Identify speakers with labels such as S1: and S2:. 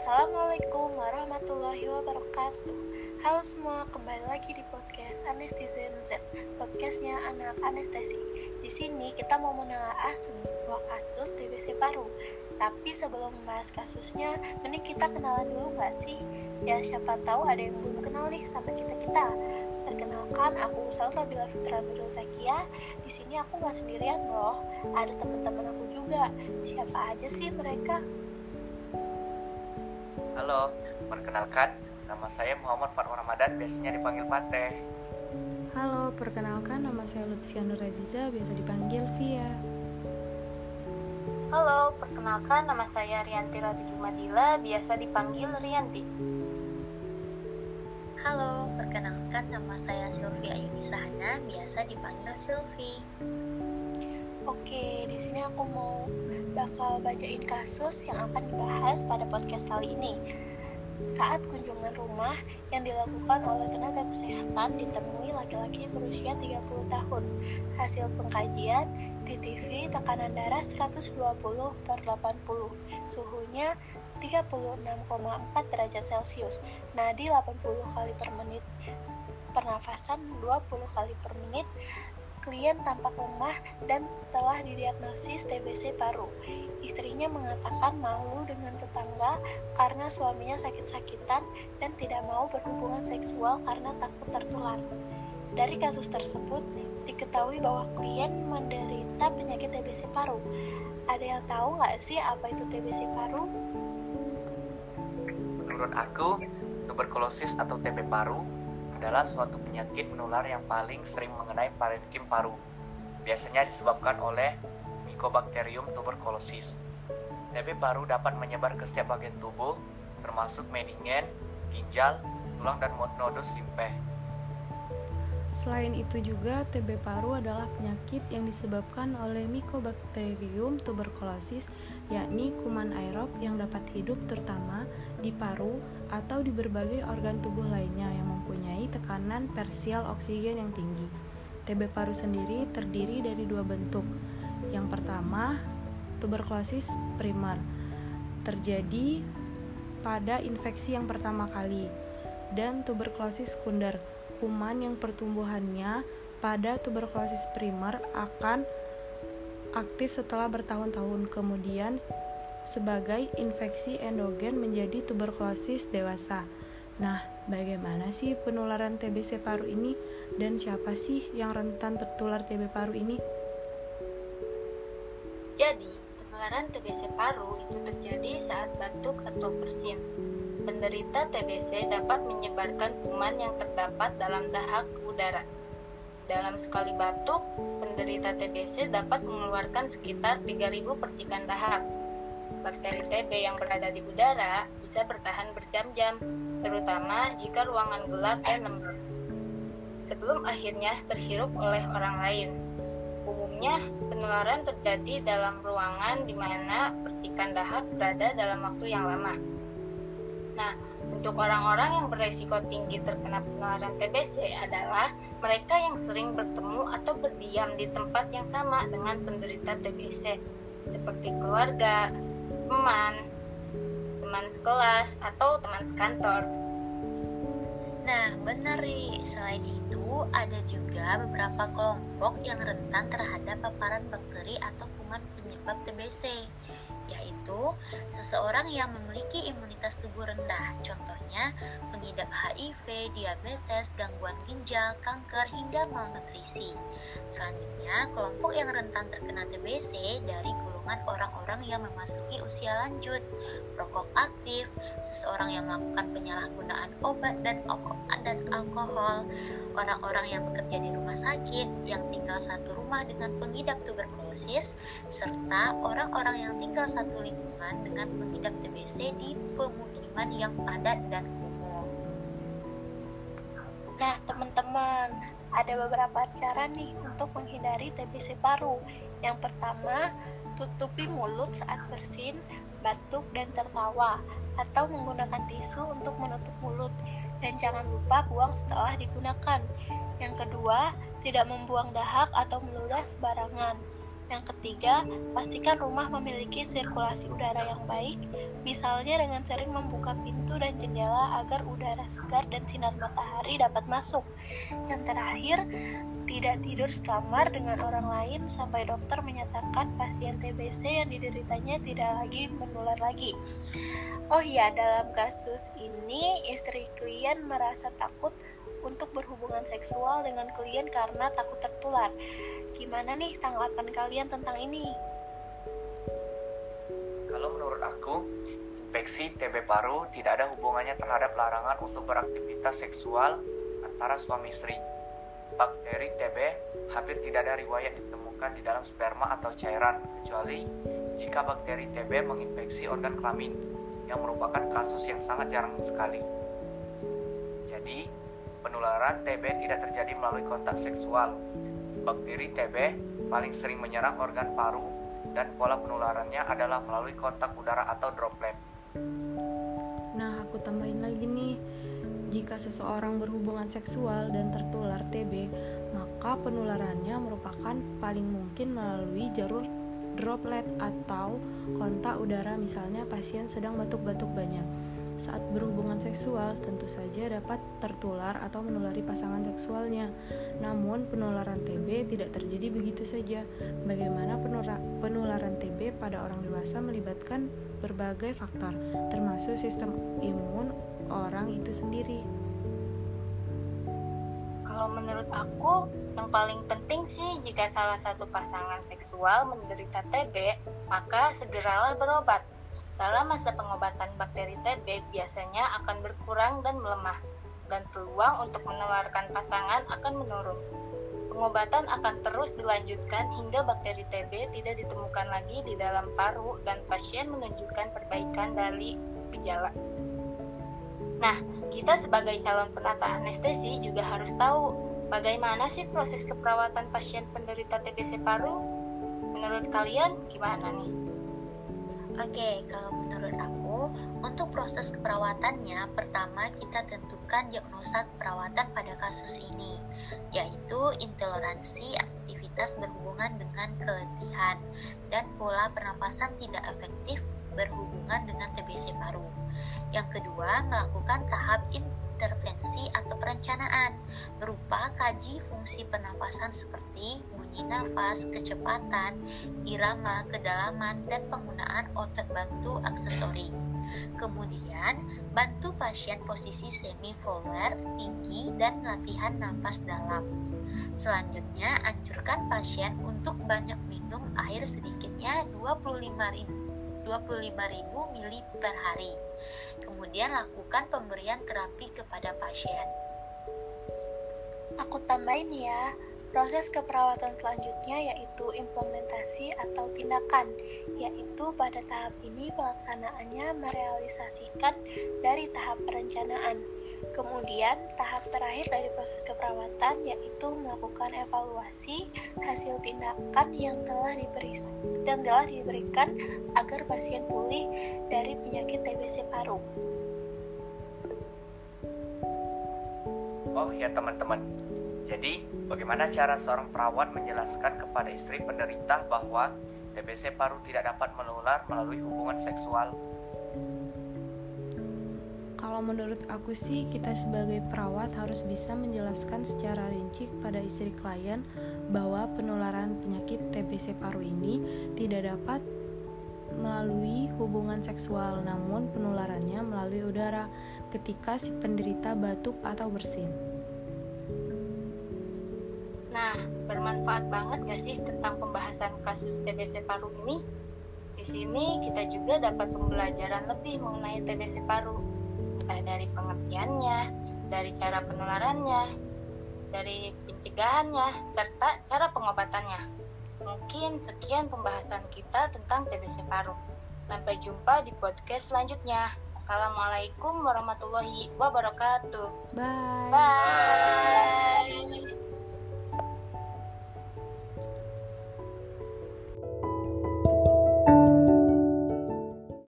S1: Assalamualaikum warahmatullahi wabarakatuh Halo semua, kembali lagi di podcast Anestizen Z Podcastnya anak anestesi Di sini kita mau menelaah sebuah kasus TBC paru Tapi sebelum membahas kasusnya, mending kita kenalan dulu gak sih? Ya siapa tahu ada yang belum kenal nih sama kita-kita Perkenalkan, aku Salsa Bila Fitra Nurul Zakia. Di sini aku nggak sendirian loh, ada teman-teman aku juga. Siapa aja sih mereka?
S2: Halo, perkenalkan, nama saya Muhammad Fatwa Ramadan, biasanya dipanggil Pate.
S3: Halo, perkenalkan nama saya Lutfia Nuraziza, biasa dipanggil Via.
S4: Halo, perkenalkan nama saya Rianti Ratu Jumadila, biasa dipanggil Rianti.
S5: Halo, perkenalkan nama saya Sylvia Ayuni Sahana, biasa dipanggil Sylvie.
S1: Oke, di sini aku mau bakal bacain kasus yang akan dibahas pada podcast kali ini. Saat kunjungan rumah yang dilakukan oleh tenaga kesehatan ditemui laki-laki berusia 30 tahun. Hasil pengkajian di TV tekanan darah 120 per 80, suhunya 36,4 derajat Celcius, nadi 80 kali per menit, pernafasan 20 kali per menit, klien tampak lemah dan telah didiagnosis TBC paru. Istrinya mengatakan malu dengan tetangga karena suaminya sakit-sakitan dan tidak mau berhubungan seksual karena takut tertular. Dari kasus tersebut, diketahui bahwa klien menderita penyakit TBC paru. Ada yang tahu nggak sih apa itu TBC paru?
S2: Menurut aku, tuberkulosis atau TB paru adalah suatu penyakit menular yang paling sering mengenai parenkim paru. Biasanya disebabkan oleh Mycobacterium tuberculosis. TB paru dapat menyebar ke setiap bagian tubuh, termasuk meningen, ginjal, tulang, dan nodus limfe.
S3: Selain itu juga TB paru adalah penyakit yang disebabkan oleh Mycobacterium tuberculosis, yakni kuman aerob yang dapat hidup terutama di paru atau di berbagai organ tubuh lainnya yang mempunyai tekanan persial oksigen yang tinggi. TB paru sendiri terdiri dari dua bentuk. Yang pertama, tuberkulosis primer terjadi pada infeksi yang pertama kali dan tuberkulosis sekunder kuman yang pertumbuhannya pada tuberkulosis primer akan aktif setelah bertahun-tahun kemudian sebagai infeksi endogen menjadi tuberkulosis dewasa. Nah, bagaimana sih penularan TBC paru ini dan siapa sih yang rentan tertular TB paru ini?
S4: Jadi, penularan TBC paru itu terjadi saat batuk atau bersin penderita TBC dapat menyebarkan kuman yang terdapat dalam dahak udara. Dalam sekali batuk, penderita TBC dapat mengeluarkan sekitar 3000 percikan dahak. Bakteri TB yang berada di udara bisa bertahan berjam-jam, terutama jika ruangan gelap dan lembab. Sebelum akhirnya terhirup oleh orang lain. Umumnya, penularan terjadi dalam ruangan di mana percikan dahak berada dalam waktu yang lama. Nah, untuk orang-orang yang beresiko tinggi terkena penularan TBC adalah mereka yang sering bertemu atau berdiam di tempat yang sama dengan penderita TBC, seperti keluarga, teman, teman sekelas, atau teman sekantor.
S5: Nah, benar nih. Selain itu, ada juga beberapa kelompok yang rentan terhadap paparan bakteri atau kuman penyebab TBC yaitu seseorang yang memiliki imunitas tubuh rendah, contohnya pengidap HIV, diabetes, gangguan ginjal, kanker, hingga malnutrisi. Selanjutnya, kelompok yang rentan terkena TBC dari golongan orang-orang yang memasuki usia lanjut, perokok aktif, seseorang yang melakukan penyalahgunaan obat dan alkohol, orang-orang yang bekerja di rumah sakit, yang tinggal satu rumah dengan pengidap tuberkulosis, serta orang-orang yang tinggal satu lingkungan dengan pengidap TBC di pemukiman yang padat dan kumuh.
S1: Nah, teman-teman, ada beberapa cara nih untuk menghindari TBC paru. Yang pertama, tutupi mulut saat bersin, batuk, dan tertawa, atau menggunakan tisu untuk menutup mulut dan jangan lupa buang setelah digunakan. Yang kedua, tidak membuang dahak atau meludah sembarangan. Yang ketiga, pastikan rumah memiliki sirkulasi udara yang baik, misalnya dengan sering membuka pintu dan jendela agar udara segar dan sinar matahari dapat masuk. Yang terakhir, tidak tidur sekamar dengan orang lain sampai dokter menyatakan pasien TBC yang dideritanya tidak lagi menular lagi. Oh iya, dalam kasus ini istri klien merasa takut untuk berhubungan seksual dengan klien karena takut tertular. Gimana nih tanggapan kalian tentang ini?
S2: Kalau menurut aku, infeksi TB paru tidak ada hubungannya terhadap larangan untuk beraktivitas seksual antara suami istri. Bakteri TB hampir tidak ada riwayat ditemukan di dalam sperma atau cairan, kecuali jika bakteri TB menginfeksi organ kelamin, yang merupakan kasus yang sangat jarang sekali. Jadi, penularan TB tidak terjadi melalui kontak seksual, Bakteri TB paling sering menyerang organ paru dan pola penularannya adalah melalui kontak udara atau droplet.
S3: Nah, aku tambahin lagi nih. Jika seseorang berhubungan seksual dan tertular TB, maka penularannya merupakan paling mungkin melalui jalur droplet atau kontak udara misalnya pasien sedang batuk-batuk banyak saat berhubungan seksual tentu saja dapat tertular atau menulari pasangan seksualnya. Namun penularan TB tidak terjadi begitu saja. Bagaimana penularan TB pada orang dewasa melibatkan berbagai faktor, termasuk sistem imun orang itu sendiri.
S4: Kalau menurut aku, yang paling penting sih jika salah satu pasangan seksual menderita TB, maka segeralah berobat dalam masa pengobatan bakteri TB biasanya akan berkurang dan melemah, dan peluang untuk menularkan pasangan akan menurun. Pengobatan akan terus dilanjutkan hingga bakteri TB tidak ditemukan lagi di dalam paru dan pasien menunjukkan perbaikan dari gejala. Nah, kita sebagai calon penata anestesi juga harus tahu bagaimana sih proses keperawatan pasien penderita TBC paru. Menurut kalian gimana nih?
S5: Oke, kalau menurut aku, untuk proses keperawatannya, pertama kita tentukan diagnosa keperawatan pada kasus ini, yaitu intoleransi aktivitas berhubungan dengan keletihan dan pola pernapasan tidak efektif berhubungan dengan TBC paru. Yang kedua, melakukan tahap intervensi atau perencanaan berupa kaji fungsi pernapasan seperti bunyi nafas, kecepatan, irama, kedalaman, dan penggunaan otot bantu aksesori. Kemudian, bantu pasien posisi semi follower tinggi dan latihan napas dalam. Selanjutnya, anjurkan pasien untuk banyak minum air sedikitnya 25.000 25.000 ml per hari. Kemudian lakukan pemberian terapi kepada pasien.
S1: Aku tambahin ya, proses keperawatan selanjutnya yaitu implementasi atau tindakan, yaitu pada tahap ini pelaksanaannya merealisasikan dari tahap perencanaan Kemudian, tahap terakhir dari proses keperawatan yaitu melakukan evaluasi hasil tindakan yang telah diberi dan telah diberikan agar pasien pulih dari penyakit TBC paru.
S2: Oh ya teman-teman, jadi bagaimana cara seorang perawat menjelaskan kepada istri penderita bahwa TBC paru tidak dapat menular melalui hubungan seksual
S3: kalau menurut aku sih, kita sebagai perawat harus bisa menjelaskan secara rinci kepada istri klien bahwa penularan penyakit TBC paru ini tidak dapat melalui hubungan seksual, namun penularannya melalui udara ketika si penderita batuk atau bersin.
S4: Nah, bermanfaat banget gak sih tentang pembahasan kasus TBC paru ini? Di sini kita juga dapat pembelajaran lebih mengenai TBC paru entah dari pengertiannya, dari cara penularannya, dari pencegahannya, serta cara pengobatannya. Mungkin sekian pembahasan kita tentang TBC paru. Sampai jumpa di podcast selanjutnya. Assalamualaikum warahmatullahi wabarakatuh.
S3: Bye.
S4: Bye.